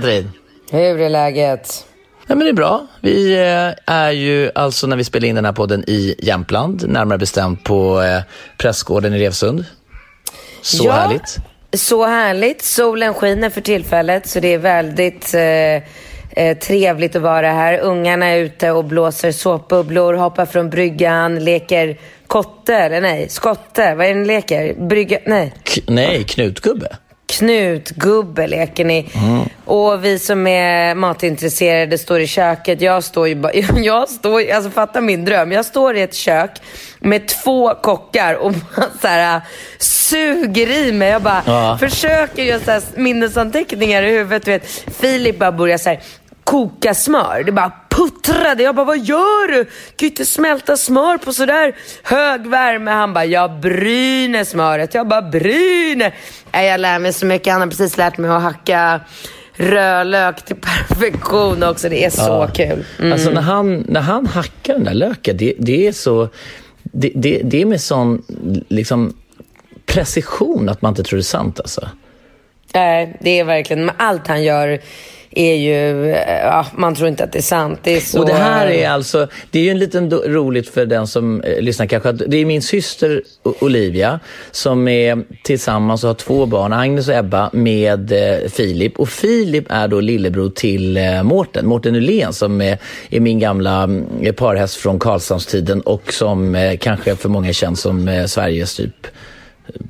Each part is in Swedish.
Katrin! Hur är läget? Ja, men det är bra. Vi eh, är ju alltså när vi spelar in den här podden i Jämtland, närmare bestämt på eh, Prästgården i Revsund. Så Ja. härligt. Så härligt. Solen skiner för tillfället så det är väldigt eh, eh, trevligt att vara här. Ungarna är ute och blåser såpbubblor, hoppar från bryggan, leker kotte, eller nej, skotte. Vad är det ni leker? Brygga, nej. K- nej, knutgubbe. Knutgubbe leker ni. Och vi som är matintresserade står i köket. Jag står ju bara, jag står, alltså fatta min dröm. Jag står i ett kök med två kockar och bara så här, suger i mig. Jag bara Ja. försöker göra minnesanteckningar i huvudet. Du vet. Filip bara börjar så här, koka smör. Det bara puttrade. Jag bara, vad gör du? Du kan ju inte smälta smör på sådär hög värme. Han bara, jag bryner smöret. Jag bara, bryner. Jag lär mig så mycket. Han har precis lärt mig att hacka rödlök till perfektion också. Det är så Ja. kul. Mm. Alltså när han, när han hackar den där löken, det, det är så... Det, det, det är med sån liksom, precision att man inte tror det är sant alltså. Nej, det är verkligen, allt han gör är ju, eh, ja, man tror inte att det är sant. Det är så... Och det här är alltså, det är ju en liten roligt för den som eh, lyssnar kanske, det är min syster Olivia som är tillsammans och har två barn, Agnes och Ebba, med eh, Filip. Och Filip är då lillebror till eh, Mårten, Mårten Nylén som är, är min gamla mm, parhäst från Karlshamnstiden och som eh, kanske för många känd som eh, Sveriges typ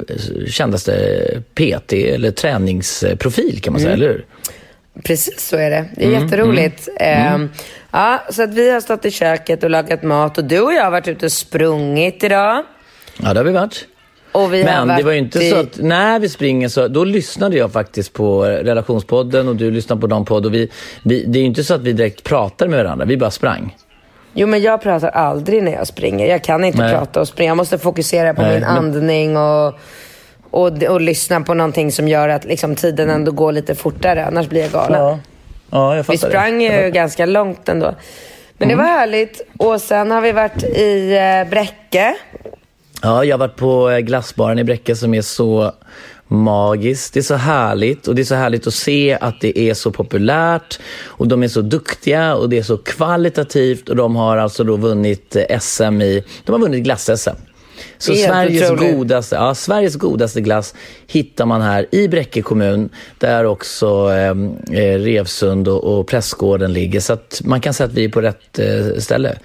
eh, kändaste PT eller träningsprofil kan man säga, eller hur? Precis så är det. Det Mm, är jätteroligt. Ehm, ja, så att vi har stått i köket och lagat mat och du och jag har varit ute och sprungit idag. Ja, det har vi varit. Vi Men varit det var ju inte så att när vi springer så, då lyssnade jag faktiskt på relationspodden och du lyssnade på någon podd och vi, vi, det är ju inte så att vi direkt pratar med varandra, vi bara sprang. Jo, men jag pratar aldrig när jag springer. Jag kan inte Nej. prata och springa. Jag måste fokusera på Nej, min men- andning och, och, och lyssna på någonting som gör att liksom, tiden ändå går lite fortare. Annars blir jag galen. Ja, ja jag Vi sprang det. ju ganska långt ändå. Men det Mm. var härligt. Och sen har vi varit i eh, Bräcke. Ja, jag har varit på eh, glassbaren i Bräcke som är så magiskt. Det är så härligt och det är så härligt att se att det är så populärt och de är så duktiga och det är så kvalitativt och de har alltså då vunnit eh, SM i, de har vunnit glass-SM. Så Sveriges otroligt. godaste, ja, Sveriges godaste glass hittar man här i Bräcke kommun där också eh, eh, Revsund och, och Prästgården ligger. Så att man kan säga att vi är på rätt eh, ställe.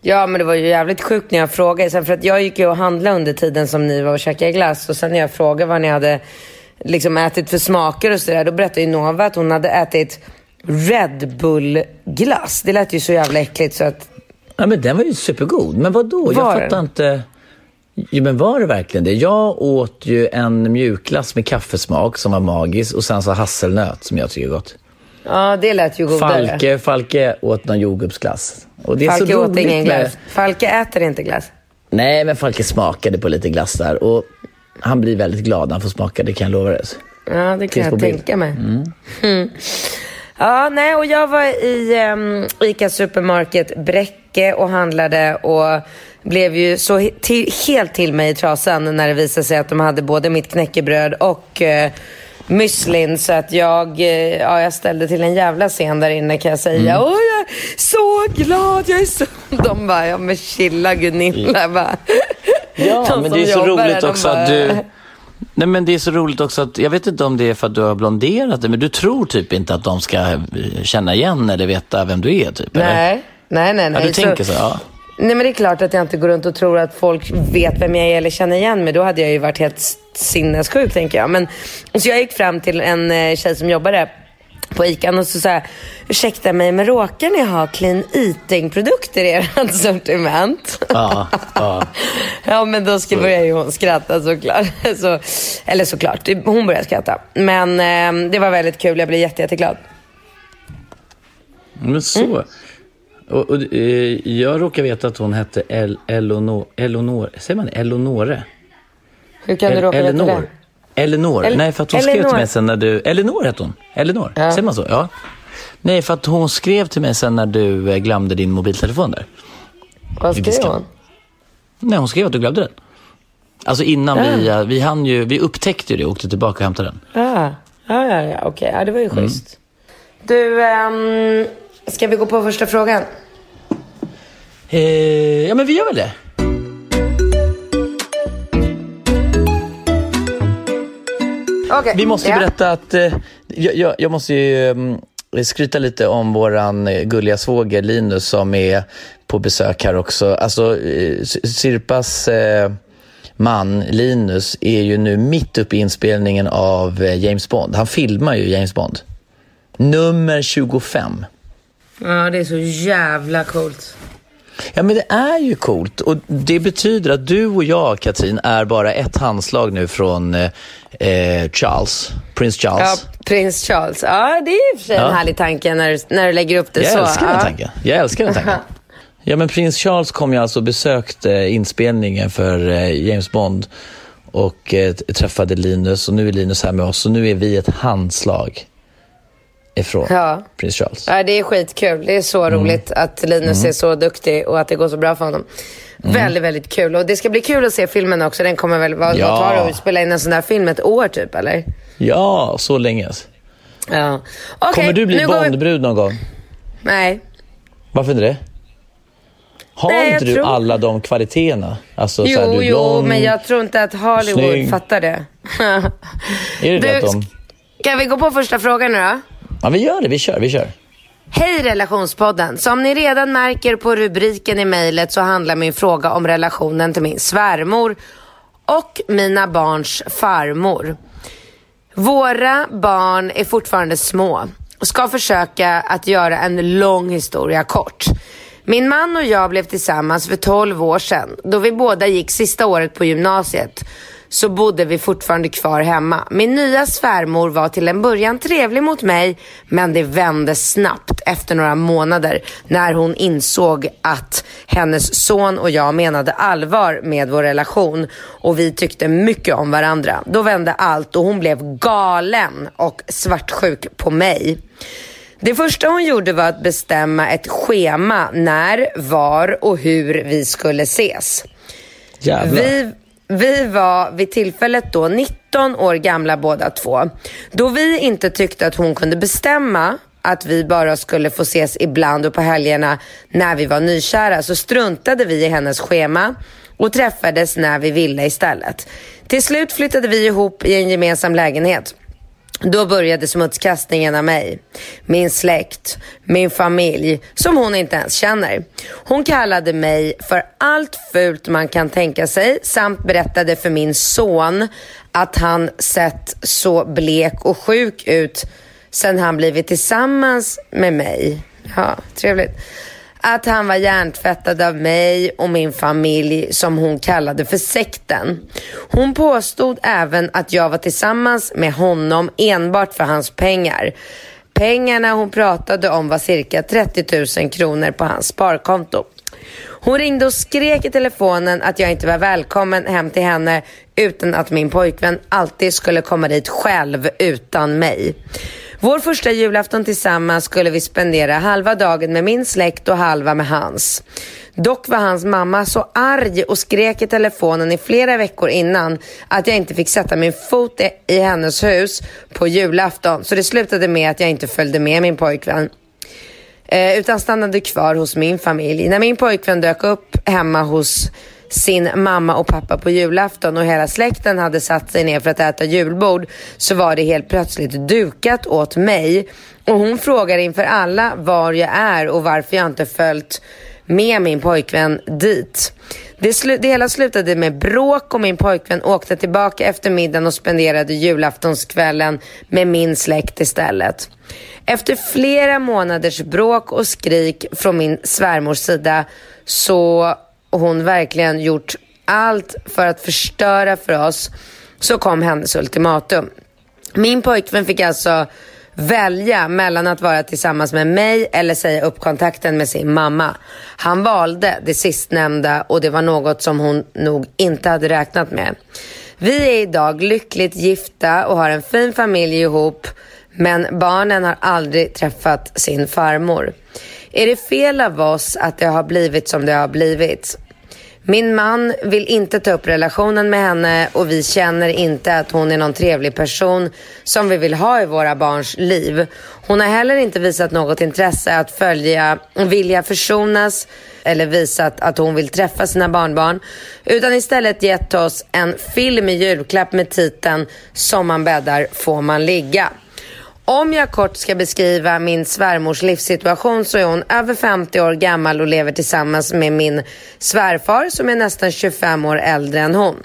Ja, men det var ju jävligt sjukt när jag frågade. Sen för att jag gick ju och handlade under tiden som ni var och käkade glass. Och sen när jag frågade vad ni hade liksom ätit för smaker och sådär. Då berättade ju Nova att hon hade ätit Red Bull-glass. Det lät ju så jävla äckligt så att... Ja, men den var ju supergod. Men vad då? Jag fattar inte. Jo, men var det verkligen det? Jag åt ju en mjukglass med kaffesmak som var magisk och sen så hasselnöt som jag tycker är gott. Ja, det lät ju godare. Falke, Falke åt någon jordgubbsglass. Och det är Falke så åt ingen glass. Falke äter inte glass. Nej, men Falke smakade på lite glass där och han blir väldigt glad när han får smaka, det kan jag lova dig. Ja, det kan på jag tänka mig. Mm. Ja, nej, och jag var i um, ICA Supermarket Bräcke och handlade och blev ju så till, helt till mig i trasan när det visade sig att de hade både mitt knäckebröd och uh, müslin. Så att jag, eh, ja, jag ställde till en jävla scen där inne kan jag säga. Och jag så glad, jag är så... De bara, ja men chilla Gunilla. Bara. Ja, men det är så roligt de också bara- att du... Nej, men det är så roligt också att, jag vet inte om det är för att du har blonderat det, men du tror typ inte att de ska eh, känna igen eller veta vem du är, typ? Eller? Nej, nej, nej. nej. Ja, du tänker så? Ja. Nej men det är klart att jag inte går runt och tror att folk vet vem jag är eller känner igen mig. Då hade jag ju varit helt sinnessjuk tänker jag. Men, så jag gick fram till en eh, tjej som jobbade på ICA och så sa jag, ursäkta mig men råkar ni ha clean eating-produkter i ert sortiment? Ja, ja. ja men då ska börjar ju hon skratta såklart. Så, eller såklart, hon började skratta. Men eh, det var väldigt kul, jag blev jätte, jätteglad. Men så. Och, och, eh, jag råkar veta att hon hette El, Elonor, Elonor, säger man Elonore? Hur kan du El- råka veta det? Elinor. El- Nej, för att hon skrev Elinor. till mig sen när du... Elinor hette hon. Elinor. Ja. Säger man så? Ja. Nej, för att hon skrev till mig sen när du eh, glömde din mobiltelefon där. Vad skrev hon? Nej, hon skrev att du glömde den. Alltså innan Ja. vi... eh, Vi hann ju... Vi upptäckte ju det och åkte tillbaka och hämtade den. Ja, ja, ja, ja. okej. Ja, det var ju Mm. schysst. Du, ehm, ska vi gå på första frågan? Eh, ja, men vi gör väl det. Okej. Vi måste ja. berätta att... Eh, jag, jag, måste ju mm, skryta lite om våran eh, gulliga svåger Linus som är på besök här också. Alltså, eh, Sirpas eh, man Linus är ju nu mitt uppe i inspelningen av eh, James Bond. Han filmar ju James Bond. Nummer 25. Ja, det är så jävla coolt. Ja, men det är ju coolt. Och det betyder att du och jag, Katrin, är bara ett handslag nu från eh, eh, Charles, prins Ja, Charles. prins Charles. Ja, det är i och för sig Ja. en härlig tanke när, du- när du lägger upp det Jag så. älskar den ja. tanken. Jag älskar den tanken. Ja, men prins Charles kom ju alltså och besökte inspelningen för eh, James Bond och eh, träffade Linus och nu är Linus här med oss och nu är vi ett handslag ifrån Ja. prins Charles. Ja, det är skitkul. Det är så Mm. roligt att Linus är så duktig och att det går så bra för honom. Mm. Väldigt, väldigt kul. Och det ska bli kul att se filmen också. Den kommer väl, vad, Ja. vad tar det att spela in en sån där film? Ett år typ, eller? Ja, så länge. Ja. Okej, Kommer du bli går vi- Bondbrud någon gång? Nej. Varför inte det? Har Nej, inte du tror- alla de kvaliteterna? Alltså, så här, Jo, jo, blond. men jag tror inte att Hollywood snygg. fattar det. Är det Du, de... Kan vi gå på första frågan nu då? Ja, vi gör det. Vi kör. Vi kör. Hej relationspodden! Som ni redan märker på rubriken i mejlet så handlar min fråga om relationen till min svärmor och mina barns farmor. Våra barn är fortfarande små och ska försöka att göra en lång historia kort. Min man och jag blev tillsammans för 12 år sedan. Då vi båda gick sista året på gymnasiet så bodde vi fortfarande kvar hemma. Min nya svärmor var till en början trevlig mot mig men det vände snabbt efter några månader när hon insåg att hennes son och jag menade allvar med vår relation och vi tyckte mycket om varandra. Då vände allt och hon blev galen och svartsjuk på mig. Det första hon gjorde var att bestämma ett schema när, var och hur vi skulle ses. Jävlar. Vi, vi var vid tillfället då 19 år gamla båda två. Då vi inte tyckte att hon kunde bestämma att vi bara skulle få ses ibland och på helgerna när vi var nykära så struntade vi i hennes schema och träffades när vi ville istället. Till slut flyttade vi ihop i en gemensam lägenhet. Då började smutskastningen av mig, min släkt, min familj som hon inte ens känner. Hon kallade mig för allt fult man kan tänka sig samt berättade för min son att han sett så blek och sjuk ut sen han blivit tillsammans med mig. Ja, trevligt. Att han var hjärntvättad av mig och min familj som hon kallade för sekten. Hon påstod även att jag var tillsammans med honom enbart för hans pengar. Pengarna hon pratade om var cirka 30 000 kronor på hans sparkonto. Hon ringde och skrek i telefonen att jag inte var välkommen hem till henne utan att min pojkvän alltid skulle komma dit själv utan mig. Vår första julafton tillsammans skulle vi spendera halva dagen med min släkt och halva med hans. Dock var hans mamma så arg och skrek i telefonen i flera veckor innan att jag inte fick sätta min fot i- hennes hus på julafton så det slutade med att jag inte följde med min pojkvän. Eh, utan stannade kvar hos min familj. När min pojkvän dök upp hemma hos sin mamma och pappa på julafton och hela släkten hade satt sig ner för att äta julbord så var det helt plötsligt dukat åt mig. Och hon frågar inför alla var jag är och varför jag inte följt med min pojkvän dit. Det, slu det hela slutade med bråk och min pojkvän åkte tillbaka efter middagen och spenderade julaftonskvällen med min släkt istället. Efter flera månaders bråk och skrik från min svärmors sida så hon verkligen gjort allt för att förstöra för oss så kom hennes ultimatum. Min pojkvän fick alltså välja mellan att vara tillsammans med mig eller säga upp kontakten med sin mamma. Han valde det sistnämnda och det var något som hon nog inte hade räknat med. Vi är idag lyckligt gifta och har en fin familj ihop men barnen har aldrig träffat sin farmor. Är det fel av oss att det har blivit som det har blivit? Min man vill inte ta upp relationen med henne och vi känner inte att hon är någon trevlig person som vi vill ha i våra barns liv. Hon har heller inte visat något intresse att följa, vilja försonas eller visat att hon vill träffa sina barnbarn utan istället gett oss en film i julklapp med titeln Som man bäddar får man ligga. Om jag kort ska beskriva min svärmors livssituation så är hon över 50 år gammal och lever tillsammans med min svärfar som är nästan 25 år äldre än hon.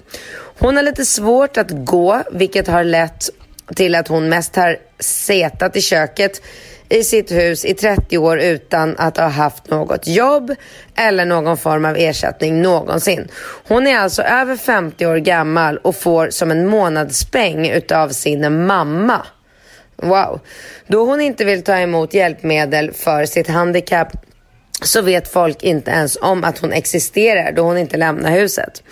Hon har lite svårt att gå vilket har lett till att hon mest har setat i köket i sitt hus i 30 år utan att ha haft något jobb eller någon form av ersättning någonsin. Hon är alltså över 50 år gammal och får som en månadspeng utav sin mamma. Wow. Då hon inte vill ta emot hjälpmedel för sitt handikapp så vet folk inte ens om att hon existerar då hon inte lämnar huset.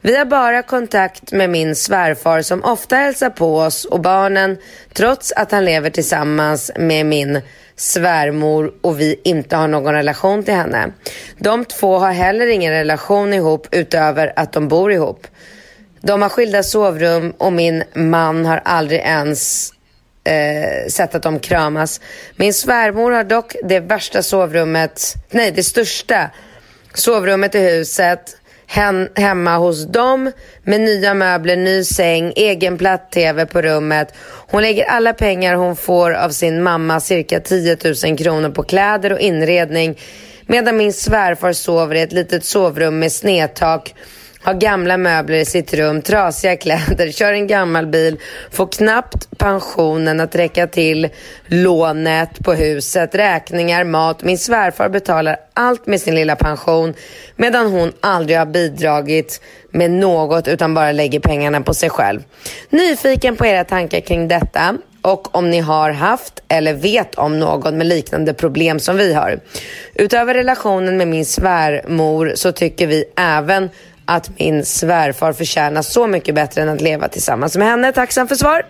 Vi har bara kontakt med min svärfar som ofta hälsar på oss och barnen trots att han lever tillsammans med min svärmor och vi inte har någon relation till henne. De två har heller ingen relation ihop utöver att de bor ihop. De har skilda sovrum och min man har aldrig ens eh, sett att de kramas. Min svärmor har dock det värsta sovrummet, nej det största sovrummet i huset hen, hemma hos dem med nya möbler, ny säng, egen platt-tv på rummet. Hon lägger alla pengar hon får av sin mamma, cirka 10 000 kronor på kläder och inredning medan min svärfar sover i ett litet sovrum med snedtak har gamla möbler i sitt rum, trasiga kläder, kör en gammal bil, får knappt pensionen att räcka till, lånet på huset, räkningar, mat. Min svärfar betalar allt med sin lilla pension medan hon aldrig har bidragit med något utan bara lägger pengarna på sig själv. Nyfiken på era tankar kring detta och om ni har haft eller vet om någon med liknande problem som vi har. Utöver relationen med min svärmor så tycker vi även att min svärfar förtjänar så mycket bättre än att leva tillsammans med henne. Tacksam för svar.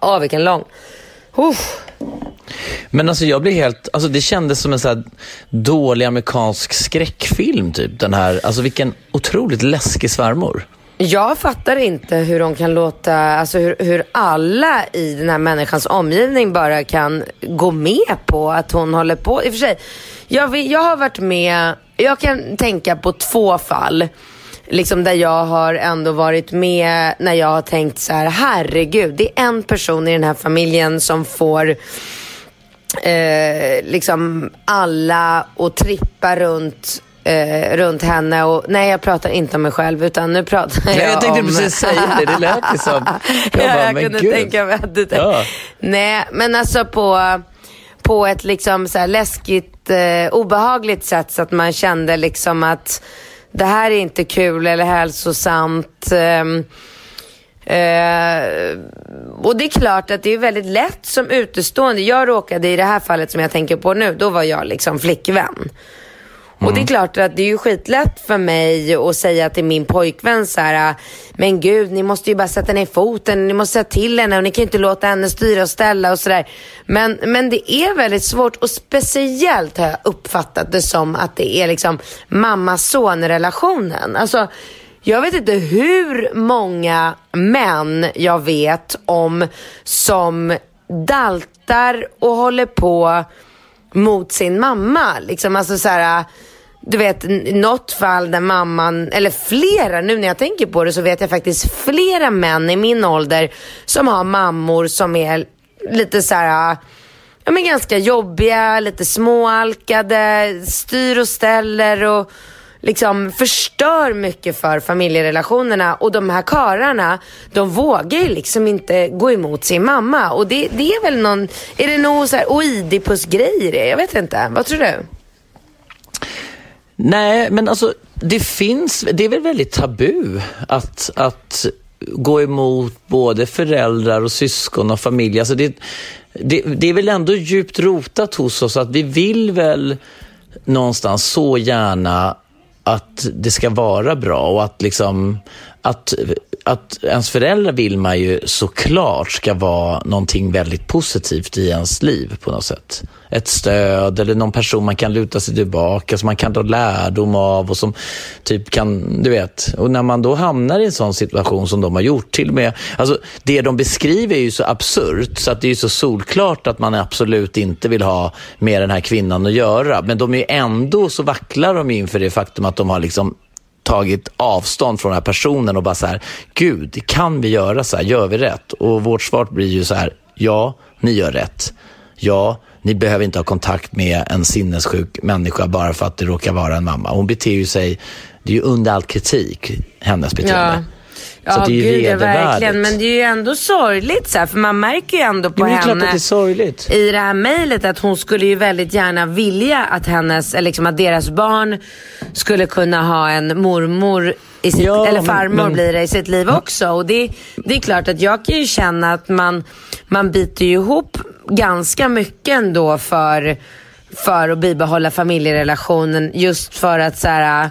Åh, oh, vilken lång. Uff. Men alltså jag blir helt, alltså det kändes som en så dålig amerikansk skräckfilm typ. Den här, alltså vilken otroligt läskig svärmor. Jag fattar inte hur de kan låta, alltså hur, hur alla i den här människans omgivning bara kan gå med på att hon håller på. I och för sig, jag, jag har varit med, jag kan tänka på två fall liksom där jag har ändå varit med när jag har tänkt så här, herregud, det är en person i den här familjen som får eh, liksom alla att trippa runt eh, runt henne och nej jag pratar inte om mig själv utan nu pratar jag, nej, jag tänkte om... precis säga det, det lät liksom. Jag, ja, bara, jag kunde Gud. tänka mig att du tänkte. Ja. Nej men alltså på, på ett liksom så läskigt, eh, obehagligt sätt så att man kände liksom att det här är inte kul eller hälsosamt. Um, Uh, och det är klart att det är väldigt lätt som utestående. Jag råkade i det här fallet som jag tänker på nu, då var jag liksom flickvän. Mm. Och det är klart att det är ju skitlätt för mig att säga till min pojkvän så här, men gud, ni måste ju bara sätta ner foten, ni måste säga till henne och ni kan ju inte låta henne styra och ställa och sådär. Men, men det är väldigt svårt och speciellt har jag uppfattat det som att det är liksom mamma-son relationen. Alltså, jag vet inte hur många män jag vet om som daltar och håller på mot sin mamma. Liksom, alltså så här, du vet, något fall där mamman, eller flera, nu när jag tänker på det så vet jag faktiskt flera män i min ålder som har mammor som är lite så här, ah, ja men ganska jobbiga, lite småalkade, styr och ställer och liksom förstör mycket för familjerelationerna och de här kararna de vågar ju liksom inte gå emot sin mamma och det, det är väl någon, är det någon så här oidipus-grej i det? Jag vet inte, vad tror du? Nej, men alltså det finns, det är väl väldigt tabu att, att gå emot både föräldrar och syskon och familj. Alltså det, det, det är väl ändå djupt rotat hos oss att vi vill väl någonstans så gärna att det ska vara bra och att liksom att, att ens föräldrar vill man ju såklart ska vara någonting väldigt positivt i ens liv på något sätt ett stöd eller någon person man kan luta sig tillbaka som man kan ta lärdom av och som typ kan, du vet. Och när man då hamnar i en sån situation som de har gjort, till och med, alltså det de beskriver är ju så absurt så att det är ju så solklart att man absolut inte vill ha med den här kvinnan att göra. Men de är ändå så vacklar de inför det faktum att de har liksom tagit avstånd från den här personen och bara så här, gud, kan vi göra så här? Gör vi rätt? Och vårt svar blir ju så här, ja, ni gör rätt. Ja, ni behöver inte ha kontakt med en sinnessjuk människa bara för att det råkar vara en mamma. Hon beter ju sig, det är ju under all kritik, hennes beteende. Ja. Så ja, det är ju gud, verkligen. Men det är ju ändå sorgligt så här, för man märker ju ändå på henne det i det här mejlet att hon skulle ju väldigt gärna vilja att hennes, liksom att deras barn skulle kunna ha en mormor i sitt, ja, eller farmor men, blir det i sitt liv också. Och det, det är klart att jag kan ju känna att man, man biter ihop ganska mycket ändå för, för att bibehålla familjerelationen just för att så här,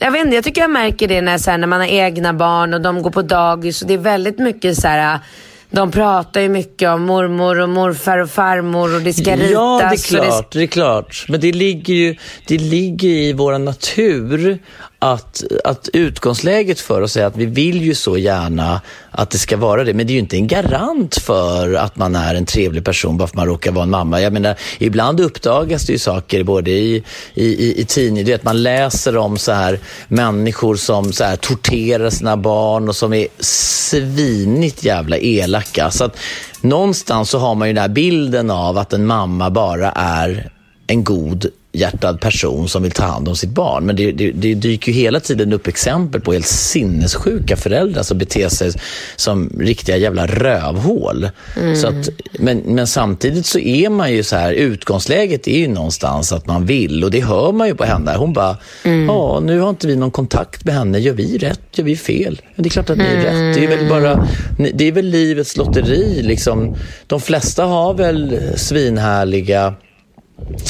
jag vet inte, jag tycker jag märker det när, så här, när man har egna barn och de går på dagis och det är väldigt mycket så här de pratar ju mycket om mormor och morfar och farmor och det ska ritas. Ja, det är klart. Det... det... är klart. Men det ligger ju det ligger i vår natur att, att utgångsläget för oss är att vi vill ju så gärna att det ska vara det. Men det är ju inte en garant för att man är en trevlig person bara för att man råkar vara en mamma. Jag menar, ibland uppdagas det ju saker både i, i, i, i tidningen, du vet man läser om så här människor som så här torterar sina barn och som är svinigt jävla elaka. Så att någonstans så har man ju den här bilden av att en mamma bara är en god hjärtad person som vill ta hand om sitt barn. Men det, det, det dyker ju hela tiden upp exempel på helt sinnessjuka föräldrar som beter sig som riktiga jävla rövhål. Mm. Så att, men, men samtidigt så är man ju så här, utgångsläget är ju någonstans att man vill och det hör man ju på henne. Hon bara, mm. ja mm. nu har inte vi någon kontakt med henne, gör vi rätt, gör vi fel? Men det är klart att ni är rätt. Det är väl bara, det är väl livets lotteri liksom. De flesta har väl svinhärliga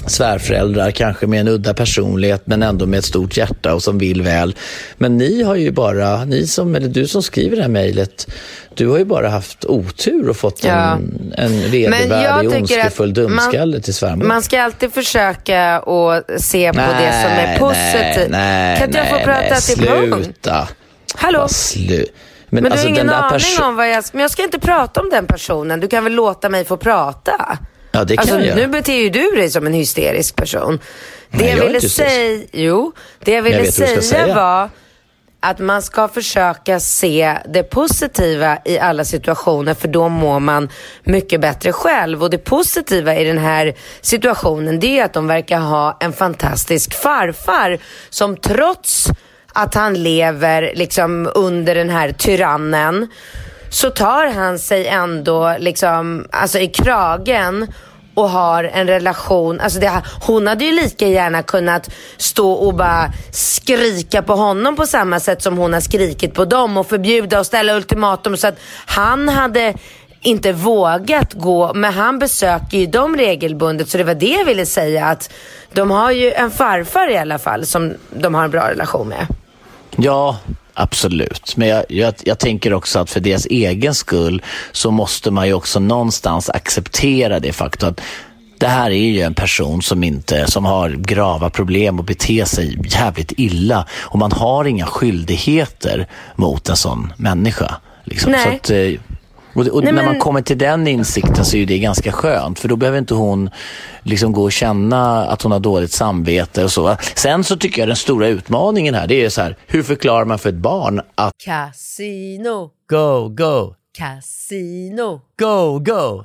svärföräldrar, kanske med en udda personlighet men ändå med ett stort hjärta och som vill väl. Men ni har ju bara, ni som, eller du som skriver det här mejlet, du har ju bara haft otur och fått ja. en, en vedervärdig, ondskefull dumskalle till svärmor. Man ska alltid försöka att se på nej, det som är positivt. Nej, kan inte jag få prata nej, till Sluta. Hallå? Slu men, men, du har alltså, ingen aning om vad jag... Men jag ska inte prata om den personen. Du kan väl låta mig få prata? Ja, det kan alltså, jag. Nu beter ju du dig som en hysterisk person. Det Nej, jag, ville säga, jo, det jag ville jag säga, säga var att man ska försöka se det positiva i alla situationer för då mår man mycket bättre själv. Och det positiva i den här situationen det är att de verkar ha en fantastisk farfar som trots att han lever liksom under den här tyrannen så tar han sig ändå liksom, alltså i kragen och har en relation. Alltså det, hon hade ju lika gärna kunnat stå och bara skrika på honom på samma sätt som hon har skrikit på dem och förbjuda och ställa ultimatum så att han hade inte vågat gå, men han besöker ju dem regelbundet så det var det jag ville säga att de har ju en farfar i alla fall som de har en bra relation med. Ja, Absolut, men jag, jag, jag, tänker också att för deras egen skull så måste man ju också någonstans acceptera det faktum att det här är ju en person som, inte, som har grava problem och beter sig jävligt illa och man har inga skyldigheter mot en sån människa. Liksom. Nej. Så att, eh, Och, och Nej, när man men- kommer till den insikten så är ju det ganska skönt. För då behöver inte hon liksom gå och känna att hon har dåligt samvete och så. Sen så tycker jag den stora utmaningen här, det är så här, hur förklarar man för ett barn att Casino, go, go, casino, go, go,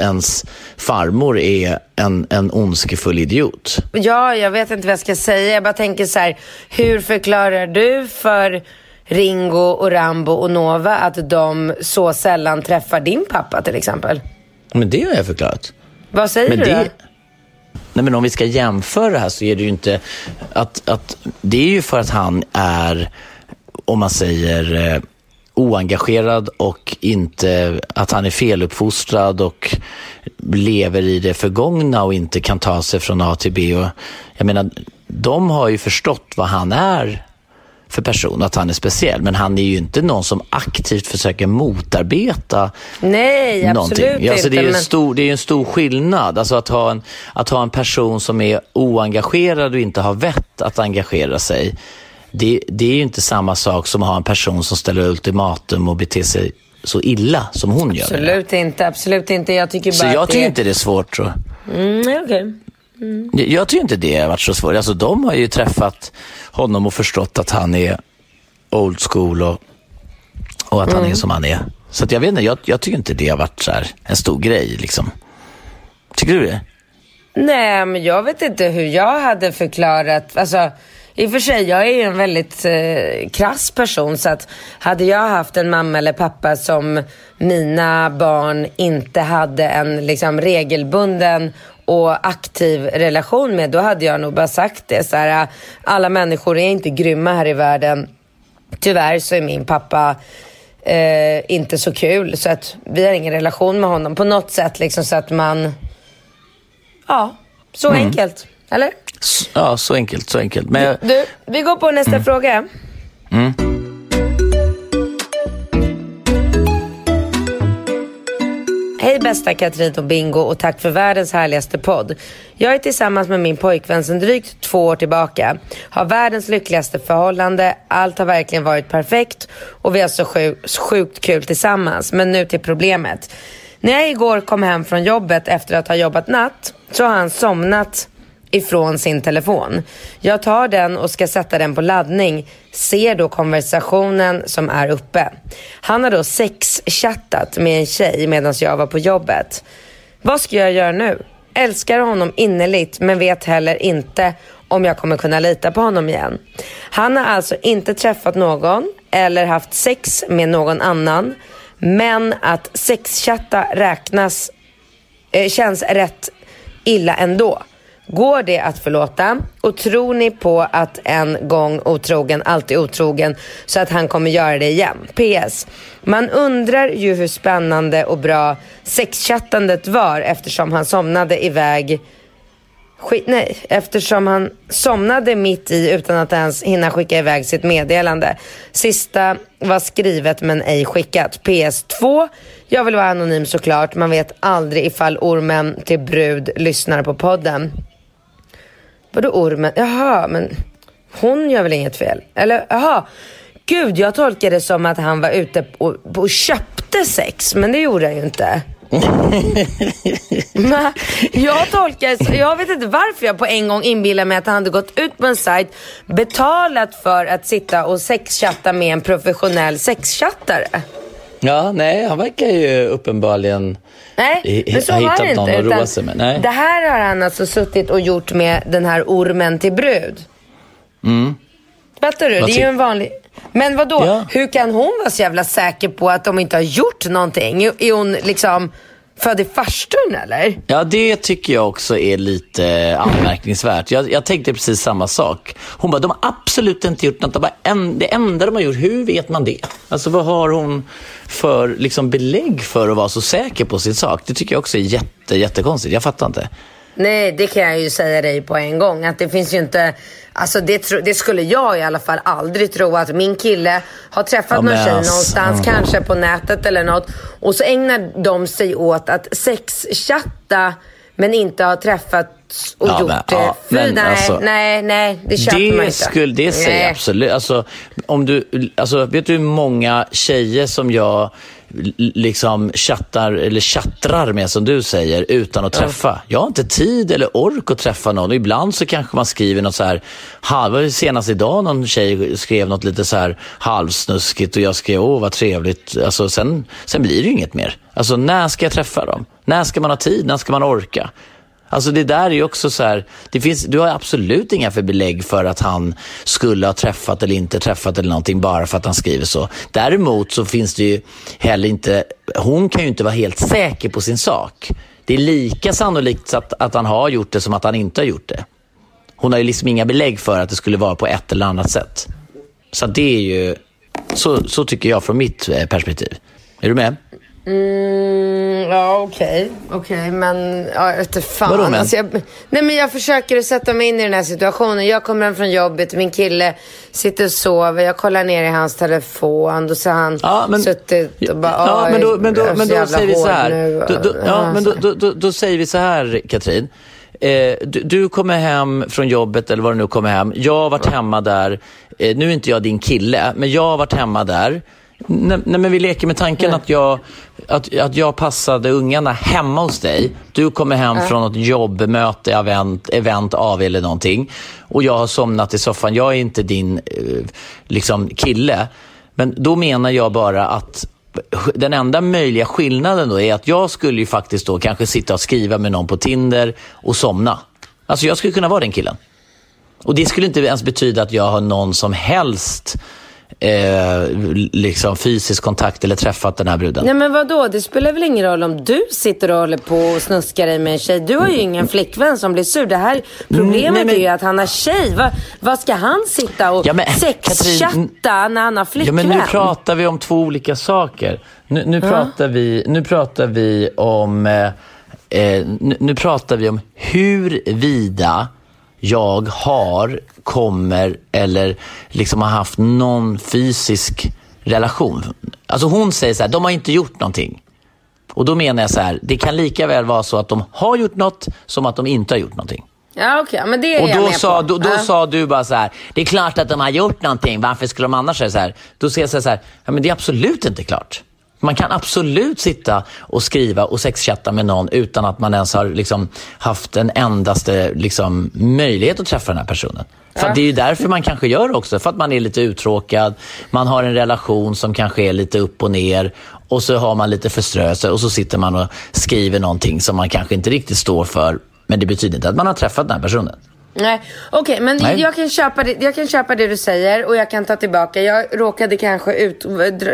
Ens farmor är en, en ondskefull idiot. Ja, jag vet inte vad jag ska säga. Jag bara tänker så här, hur förklarar du för Ringo och Rambo och Nova att de så sällan träffar din pappa till exempel? Men det har jag förklarat. Vad säger Men du det, då? nej men om vi ska jämföra det här så är det ju inte att, att det är ju för att han är, om man säger eh, oengagerad och inte att han är feluppfostrad och lever i det förgångna och inte kan ta sig från A till B. Och, jag menar, de har ju förstått vad han är för person, att han är speciell. Men han är ju inte någon som aktivt försöker motarbeta Nej, absolut någonting. Ja, alltså det, är inte. en stor, det är en stor skillnad. Alltså att, ha en, att ha en person som är oengagerad och inte har vett att engagera sig. Det, det är ju inte samma sak som att ha en person som ställer ultimatum och beter sig så illa som hon gör. Absolut inte, absolut inte. Jag tycker bara Så jag tycker det... inte det är svårt. Så. Mm, nej, okej. Jag, jag tycker inte det har varit så svårt. Alltså, de har ju träffat honom och förstått att han är old school och, och att han är som han är. Så jag vet inte, jag, jag tycker inte det har varit så här en stor grej. Liksom. Tycker du det? Nej, men jag vet inte hur jag hade förklarat. Alltså, I och för sig, jag är ju en väldigt eh, krass person. Så att hade jag haft en mamma eller pappa som mina barn inte hade en liksom, regelbunden och aktiv relation med, då hade jag nog bara sagt det. Så här, alla människor är inte grymma här i världen. Tyvärr så är min pappa eh, inte så kul. Så att vi har ingen relation med honom på något sätt. Liksom, så att man... Ja, så enkelt. Eller? Ja, så enkelt, så enkelt. Men jag, Du, vi går på nästa fråga. Hej bästa Katrin och Bingo och tack för världens härligaste podd. Jag är tillsammans med min pojkvän sedan drygt två år tillbaka. Har världens lyckligaste förhållande, allt har verkligen varit perfekt och vi har så sjukt, sjukt kul tillsammans. Men nu till problemet. När jag igår kom hem från jobbet efter att ha jobbat natt så har han somnat ifrån sin telefon. Jag tar den och ska sätta den på laddning, ser då konversationen som är uppe. Han har då sexchattat med en tjej medan jag var på jobbet. Vad ska jag göra nu? Älskar honom innerligt men vet heller inte om jag kommer kunna lita på honom igen. Han har alltså inte träffat någon eller haft sex med någon annan men att sexchatta räknas eh, känns rätt illa ändå. Går det att förlåta? Och tror ni på att en gång otrogen, alltid otrogen, så att han kommer göra det igen? PS. Man undrar ju hur spännande och bra sexchattandet var eftersom han somnade iväg Skit, nej, eftersom han somnade mitt i utan att ens hinna skicka iväg sitt meddelande. Sista var skrivet men ej skickat. PS2. Jag vill vara anonym såklart. Man vet aldrig ifall ormen till brud lyssnar på podden. Vadå ormen? Jaha, men hon gör väl inget fel? Eller jaha. Gud, jag tolkar det som att han var ute och, och köpte sex, men det gjorde han ju inte. Men jag tolkar, jag vet inte varför jag på en gång inbillar mig att han hade gått ut på en sajt, betalat för att sitta och sexchatta med en professionell sexchattare. Ja, nej, han verkar ju uppenbarligen Nej, men så ha hittat det någon inte. att roa sig med. Nej. Det här har han alltså suttit och gjort med den här ormen till brud. Mm. Fattar du? Vad Det är ju en vanlig... Men vad då? Ja. Hur kan hon vara så jävla säker på att de inte har gjort någonting? Är hon liksom född i farstun eller? Ja, det tycker jag också är lite anmärkningsvärt. Jag, jag tänkte precis samma sak. Hon bara, de har absolut inte gjort något. De bara, en, det enda de har gjort, hur vet man det? Alltså vad har hon för liksom, belägg för att vara så säker på sin sak? Det tycker jag också är jätte, jättekonstigt. Jag fattar inte. Nej, det kan jag ju säga dig på en gång. Att det finns ju inte... Alltså det, tro, det skulle jag i alla fall aldrig tro att min kille har träffat Ja, någon tjej alltså, någonstans, ja. kanske på nätet eller något. Och så ägnar de sig åt att sexchatta men inte har träffats och Ja, gjort men, det. ja, Fy, men nej, alltså, nej, nej, det köper man Det, inte. skulle, det säger jag absolut. Alltså, om du, alltså, vet du hur många tjejer som jag liksom chattar, eller chattrar med, som du säger, utan att träffa? Jag har inte tid eller ork att träffa någon. Och ibland så kanske man skriver något så här, halv, senast idag någon tjej skrev något lite så här halvsnuskigt och jag skrev, åh vad trevligt. Alltså, sen, sen blir det ju inget mer. Alltså, när ska jag träffa dem? När ska man ha tid? När ska man orka? Alltså det där är ju också så här, det finns, du har absolut inga för belägg för att han skulle ha träffat eller inte träffat eller någonting bara för att han skriver så. Däremot så finns det ju heller inte, hon kan ju inte vara helt säker på sin sak. Det är lika sannolikt att, att han har gjort det som att han inte har gjort det. Hon har ju liksom inga belägg för att det skulle vara på ett eller annat sätt. Så det är ju, så, så tycker jag från mitt eh, perspektiv. Är du med? Mm, ja, okej. Okej, men ja, inte fan. Vadå, men? Alltså, jag, nej, men jag försöker att sätta mig in i den här situationen. Jag kommer hem från jobbet, min kille sitter och sover. Jag kollar ner i hans telefon. Då så har han Ja, men, suttit och bara, ja, "Oj, men då, men då, men då jävla säger vi så här. nu." Då, då, ja, men då, då, då, då säger vi så här, Katrin. Eh, du, du kommer hem från jobbet eller vad du nu kommer hem. Jag har varit hemma där. Eh, nu är inte jag din kille, men jag har varit hemma där. Nej, nej, men vi leker med tanken att jag, att, att jag passade ungarna hemma hos dig. Du kommer hem från något jobbmöte, event, event av eller någonting. Och jag har somnat i soffan. Jag är inte din eh, liksom, kille. Men då menar jag bara att den enda möjliga skillnaden då är att jag skulle ju faktiskt då kanske sitta och skriva med någon på Tinder och somna. Alltså jag skulle kunna vara den killen. Och det skulle inte ens betyda att jag har någon som helst eh, liksom fysisk kontakt eller träffat den här bruden. Nej men vadå, det spelar väl ingen roll om du sitter och håller på och snuskar dig med en tjej. Du har ju ingen flickvän som blir sur. Det här problemet Mm, nej, men- är ju att han har tjej. Va, vad ska han sitta och Ja, men, sexchatta Katrin, när han har Ja, flickvän? men nu pratar vi om två olika saker. Nu, nu, pratar, vi, nu pratar vi om eh, eh, nu, nu pratar vi om huruvida jag har, kommer eller liksom har haft någon fysisk relation. Alltså hon säger så här, de har inte gjort någonting. Och då menar jag så här, det kan lika väl vara så att de har gjort något som att de inte har gjort någonting. Ja okej, men det är Och jag då, med sa, på. då, då Ja. sa du bara så här, det är klart att de har gjort någonting, varför skulle de annars säga så här? Då säger jag så här, ja, men det är absolut inte klart. Man kan absolut sitta och skriva och sexchatta med någon utan att man ens har liksom, haft en endaste liksom, möjlighet att träffa den här personen. För att det är ju därför man kanske gör också, för att man är lite uttråkad, man har en relation som kanske är lite upp och ner och så har man lite förströelse och så sitter man och skriver någonting som man kanske inte riktigt står för, men det betyder inte att man har träffat den här personen. Nej, okej, men Nej. Jag, kan köpa det, jag kan köpa det du säger och jag kan ta tillbaka. Jag råkade kanske ut,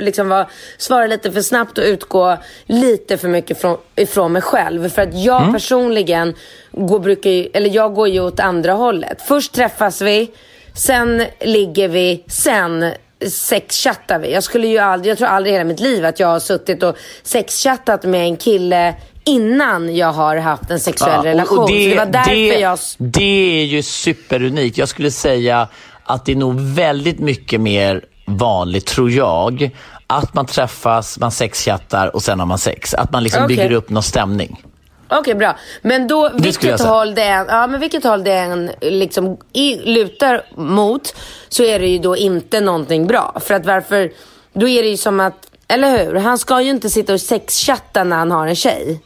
liksom vara, svara lite för snabbt och utgå lite för mycket från, ifrån mig själv. För att jag Mm. personligen går, brukar eller jag går ju åt andra hållet. Först träffas vi, sen ligger vi, sen sexchattar vi. Jag skulle ju aldrig, jag tror aldrig i hela mitt liv att jag har suttit och sexchattat med en kille innan jag har haft en sexuell Ja, och- relation. och Så det var därför det, jag... Det är ju superunikt. Jag skulle säga att det är nog väldigt mycket mer vanligt, tror jag, att man träffas, man sexchattar och sen har man sex. Att man liksom Okej. bygger upp någon stämning. Okej, bra. Men då, vilket håll det än, ja, men vilket håll det än liksom i, lutar mot så är det ju då inte någonting bra. För att varför, då är det ju som att, eller hur? Han ska ju inte sitta och sexchatta när han har en tjej.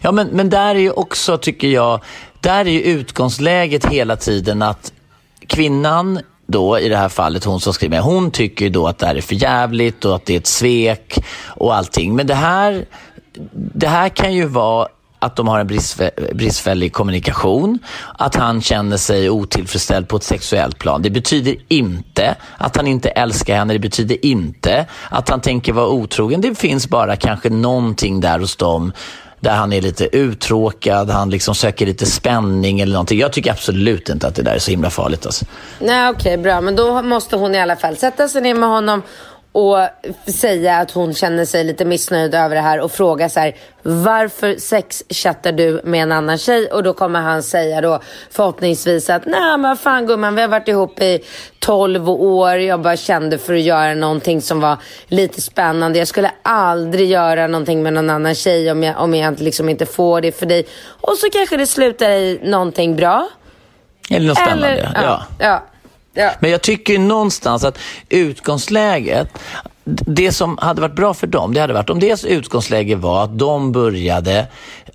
Ja, men, men där är ju också, tycker jag, där är ju utgångsläget hela tiden att kvinnan då, i det här fallet hon som skriver, hon tycker ju då att det här är för jävligt och att det är ett svek och allting. Men det här, det här kan ju vara att de har en bristfällig kommunikation, att han känner sig otillfredsställd på ett sexuellt plan. Det betyder inte att han inte älskar henne, det betyder inte att han tänker vara otrogen. Det finns bara kanske någonting där hos dem där han är lite uttråkad, han liksom söker lite spänning eller någonting. Jag tycker absolut inte att det där är så himla farligt. Alltså. Nej, okej, bra. Men då måste hon i alla fall sätta sig ner med honom och säga att hon känner sig lite missnöjd över det här och fråga så här, varför sexchattar du med en annan tjej? Och då kommer han säga då förhoppningsvis att, nej men vad fan gumman, vi har varit ihop i 12 år, jag bara kände för att göra någonting som var lite spännande. Jag skulle aldrig göra någonting med någon annan tjej om jag, om jag liksom inte får det för dig. Och så kanske det slutar i någonting bra. Eller något spännande. Eller, ja. ja. ja ja. Men jag tycker ju någonstans att utgångsläget, det som hade varit bra för dem, det hade varit om deras utgångsläge var att de började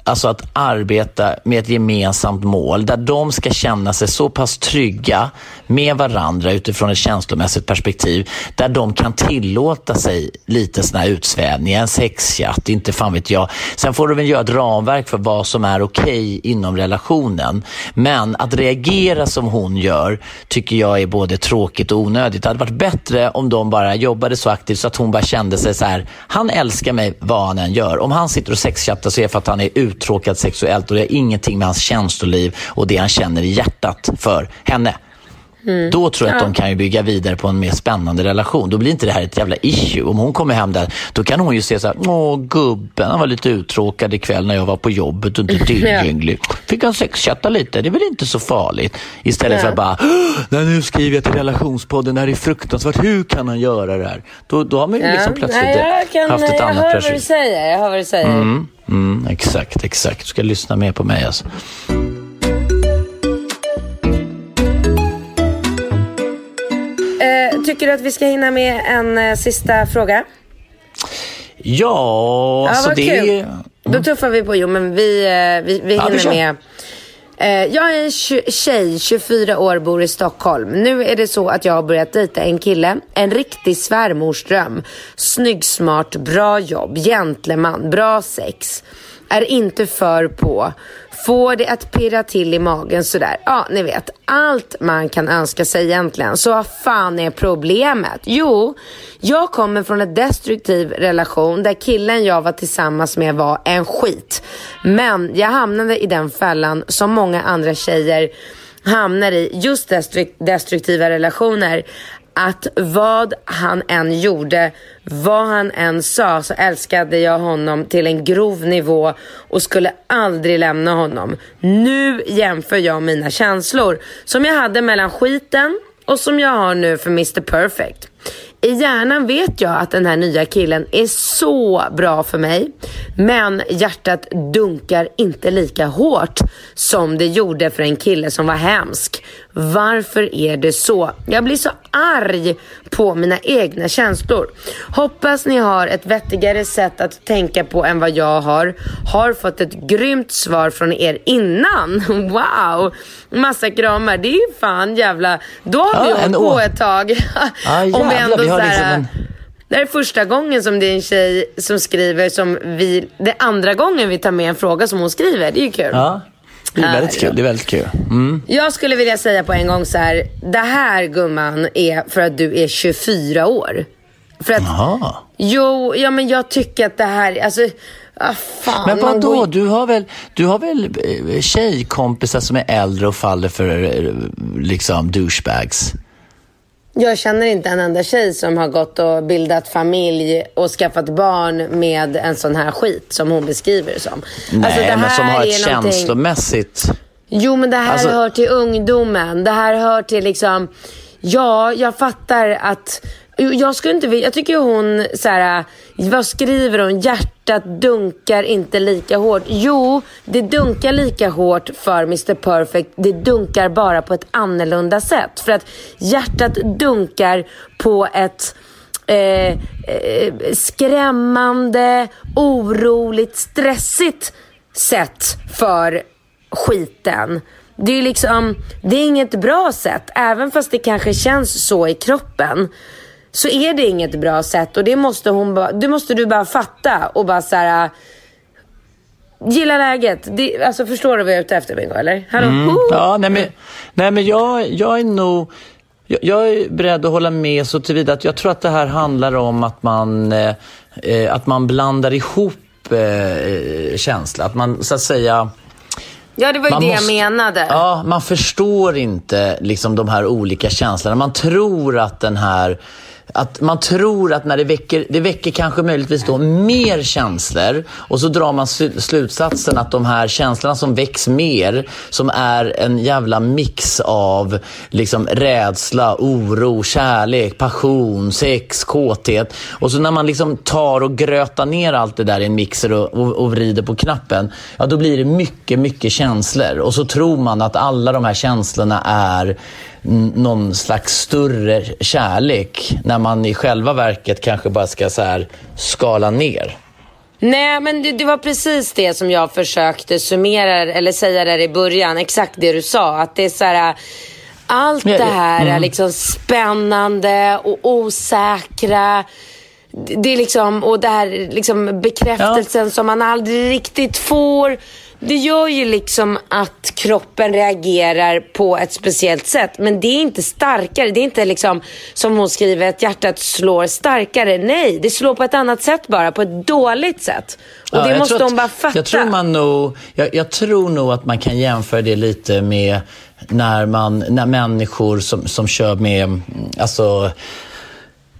alltså att arbeta med ett gemensamt mål där de ska känna sig så pass trygga med varandra utifrån ett känslomässigt perspektiv där de kan tillåta sig lite såna här utsvävningar, en sexchatt, inte fan vet jag. Sen får de väl göra ett ramverk för vad som är okej inom relationen. Men att reagera som hon gör tycker jag är både tråkigt och onödigt. Det hade varit bättre om de bara jobbade så aktivt så att hon bara kände sig så här, han älskar mig vad han än gör. Om han sitter och sexchattar så är det för att han är uttråkad sexuellt och det har ingenting med hans känsloliv och det han känner i hjärtat för henne. Då tror jag att de kan ju bygga vidare på en mer spännande relation. Då blir inte det här ett jävla issue. Om hon kommer hem där, då kan hon ju se så här, åh gubben, han var lite uttråkad ikväll när jag var på jobbet och inte tillgänglig. Fick han sexchatta lite, det är väl inte så farligt. Istället för att bara, "Åh, nej, nu skriver jag till relationspodden, det här är fruktansvärt, hur kan han göra det här? Då, då har man ju liksom plötsligt Nej, jag, kan, haft ett jag annat hör vad du perspektiv. säger. Jag hör vad du säger. Mm, mm, exakt, exakt. Du ska lyssna mer på mig alltså. Tycker du att vi ska hinna med en eh, sista fråga? Ja, Ja, alltså det kul. Då tuffar vi på. Jo, men vi, eh, vi, vi Ja, vi hinner med. Eh, jag är en tjej, 24 år, bor i Stockholm. Nu är det så att jag har börjat dejta en kille. En riktig svärmorsdröm. Snygg, smart, bra jobb, gentleman, bra sex. Är inte för på. Får det att pirra till i magen sådär. Ja, ni vet. Allt man kan önska sig egentligen. Så vad fan är problemet? Jo, jag kommer från en destruktiv relation där killen jag var tillsammans med var en skit. Men jag hamnade i den fällan som många andra tjejer hamnar i just destruktiva relationer att vad han än gjorde, vad han än sa så älskade jag honom till en grov nivå och skulle aldrig lämna honom. Nu jämför jag mina känslor som jag hade mellan skiten och som jag har nu för Mr Perfect. I hjärnan vet jag att den här nya killen är så bra för mig. Men hjärtat dunkar inte lika hårt som det gjorde för en kille som var hemsk. Varför är det så? Jag blir så arg på mina egna känslor. Hoppas ni har ett vettigare sätt att tänka på än vad jag har. Har fått ett grymt svar från er innan. Wow! Massa kramar. Det är fan jävla... Då har vi Ja, hållit på ett tag. Ja, jävlar, vi har liksom en- Det här är första gången som det är en tjej som skriver som vi... Det är andra gången vi tar med en fråga som hon skriver. Det är ju kul. Ja. Det är väldigt kul. Det är väldigt kul. Mm. Jag skulle vilja säga på en gång så här. Det här gumman är för att du är 24 år. För att, Jaha. Jo, ja men jag tycker att det här, alltså, ah, fan. Men vadå? går- Du har väl, du har väl eh, tjejkompisar som är äldre och faller för eh, liksom douchebags? Jag känner inte en enda tjej som har gått och bildat familj och skaffat barn med en sån här skit som hon beskriver det som. Nej, Alltså, det men som har ett någonting- känslomässigt... Jo, men det här Alltså- hör till ungdomen. Det här hör till liksom... Ja, jag fattar att... Jag skulle inte vilja... Jag tycker hon så här... Vad skriver hon? Hjärtat dunkar inte lika hårt. Jo, det dunkar lika hårt för Mr Perfect. Det dunkar bara på ett annorlunda sätt. För att hjärtat dunkar på ett... Eh, eh, skrämmande, oroligt, stressigt sätt för skiten. Det är liksom, det är inget bra sätt. Även fast det kanske känns så i kroppen. Så är det inget bra sätt och det måste, hon bara, det måste du bara fatta och bara så här. Gilla läget. Det, alltså förstår du vad jag är ute efter Bingo eller? Hallå? Mm. Ja, nej men, nej, men jag, jag är nog... Jag, jag är beredd att hålla med så tillvida att jag tror att det här handlar om att man, eh, eh, att man blandar ihop eh, känsla. Att man så att säga... Ja, det var ju Man det måste- jag menade. Ja, man förstår inte liksom de här olika känslorna. Man tror att den här att man tror att när det väcker, det väcker kanske möjligtvis då mer känslor och så drar man slutsatsen att de här känslorna som väcks mer, som är en jävla mix av liksom rädsla, oro, kärlek, passion, sex, kåthet. Och så när man liksom tar och grötar ner allt det där i en mixer och, och, och vrider på knappen, ja då blir det mycket, mycket känslor. Och så tror man att alla de här känslorna är någon slags större kärlek när man i själva verket kanske bara ska så här skala ner. Nej, men det, det var precis det som jag försökte summera eller säga där i början. Exakt det du sa. Att det är så här... Allt Ja, det ja, här är mm. liksom spännande och osäkra. Det det är liksom, och det här liksom bekräftelsen som man aldrig riktigt får. Det gör ju liksom att kroppen reagerar på ett speciellt sätt. Men det är inte starkare. Det är inte liksom som hon skriver att hjärtat slår starkare. Nej, det slår på ett annat sätt bara. På ett dåligt sätt. Och Ja, det måste hon bara fatta. Jag tror, man nog, jag, jag tror nog att man kan jämföra det lite med när, man, när människor som, som kör med, mm, alltså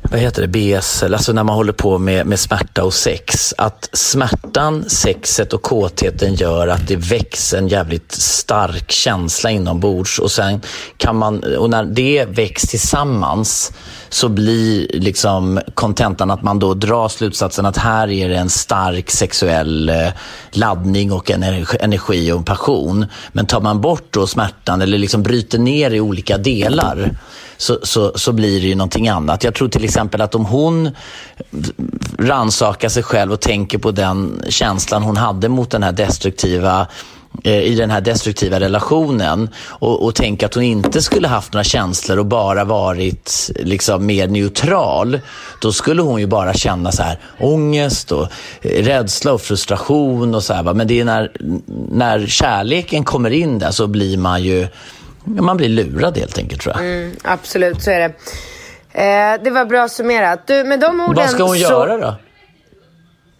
vad heter det, BSL, alltså när man håller på med, med smärta och sex. Att smärtan, sexet och kåtheten gör att det väcks en jävligt stark känsla inombords och sen kan man, och när det väcks tillsammans så blir liksom kontentan att man då drar slutsatsen att här är det en stark sexuell eh, laddning och en energi- och en passion. Men tar man bort då smärtan eller liksom bryter ner i olika delar så, så, så blir det ju någonting annat. Jag tror till exempel att om hon rannsakar sig själv och tänker på den känslan hon hade mot den här destruktiva i den här destruktiva relationen och, och tänka att hon inte skulle haft några känslor och bara varit liksom mer neutral, då skulle hon ju bara känna så här ångest och eh, rädsla och frustration och så här. va. Men det är när, när kärleken kommer in där så blir man ju man blir lurad helt enkelt tror jag. Mm, absolut, så är det. Eh, det var bra summerat. Du, med de orden Vad ska hon så... göra då?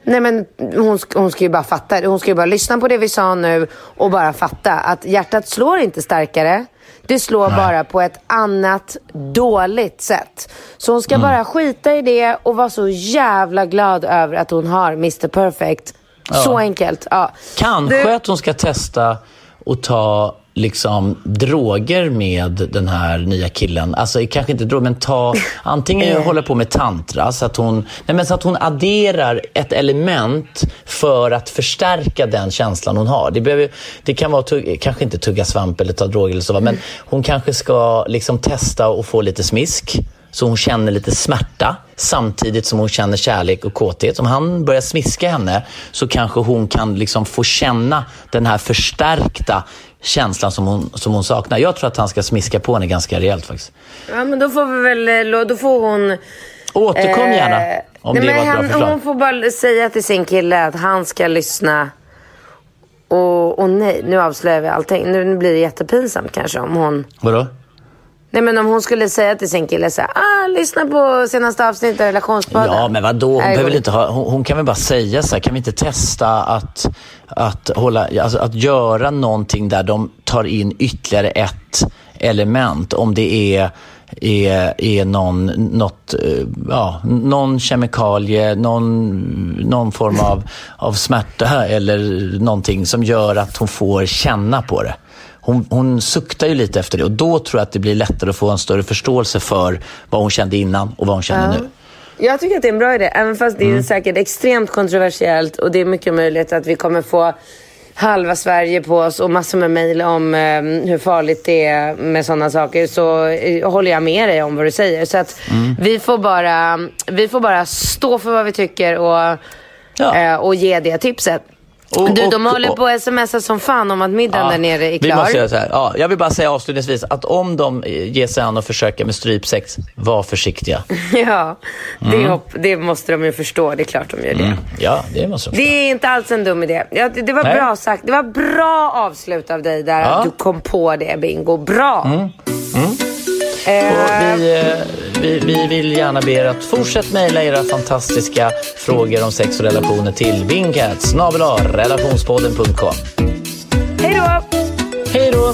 Nej men hon, hon ska ju bara fatta. Hon ska ju bara lyssna på det vi sa nu och bara fatta att hjärtat slår inte starkare. Det slår bara på ett annat dåligt sätt. Så hon ska Mm. bara skita i det och vara så jävla glad över att hon har Mr Perfect. Så enkelt. Ja. Kanske Du- att hon ska testa och ta liksom droger med den här nya killen. Alltså kanske inte droger, men ta antingen hålla på med tantra så att hon, nej, men så att hon adderar ett element för att förstärka den känslan hon har. Det, behöver, det kan vara, tugg, kanske inte tugga svamp eller ta droger eller så, men hon kanske ska liksom testa och få lite smisk. Så hon känner lite smärta samtidigt som hon känner kärlek och kåthet. Om han börjar smiska henne så kanske hon kan liksom få känna den här förstärkta känslan som hon, som hon saknar. Jag tror att han ska smiska på henne ganska rejält faktiskt. Ja men då får vi väl, eh, då får hon... Återkom gärna Eh, om nej, det var ett bra han, förslag. Hon får bara säga till sin kille att han ska lyssna Och, och nej, nu avslöjar vi allting. Nu blir det jättepinsamt kanske om hon... Vadå? Nej men om hon skulle säga till sin kille så här, ah, lyssna på senaste avsnittet av relationspodden. Ja, men vadå? Hon, behöver inte ha, hon, hon kan väl bara säga så här, kan vi inte testa att, att, hålla, alltså att göra någonting där de tar in ytterligare ett element. Om det är, är, är någon, något, eh, ja, någon kemikalie, någon, någon form av, av smärta eller någonting som gör att hon får känna på det. Hon, hon suktar ju lite efter det och då tror jag att det blir lättare att få en större förståelse för vad hon kände innan och vad hon känner nu. Jag tycker att det är en bra idé, även fast det är Mm. säkert extremt kontroversiellt och det är mycket möjligt att vi kommer få halva Sverige på oss och massor med mejl om eh, hur farligt det är med sådana saker så eh, håller jag med dig om vad du säger. Så att Mm. vi, får bara, vi får bara stå för vad vi tycker och, Ja. eh, och ge det tipset. Och- du, de och- håller på att smsa som fan om att middagen där nere är vi klar. måste göra så här. Ja, jag vill bara säga avslutningsvis att om de eh, ger sig an och försöker med strypsex, var försiktiga. ja, det, Mm. hopp, det måste de ju förstå. Det är klart de gör det. Ja, det måste de Det är inte alls en dum idé. Ja, det, det var Nej. bra sagt. Det var bra avslut av dig där. Ja. Att du kom på det, Bingo. Bra. Eh, Och vi, eh, vi, vi vill gärna be er att fortsätta mejla era fantastiska frågor om sex och relationer till vingcats relationspodden.com. Hej då! Hej då!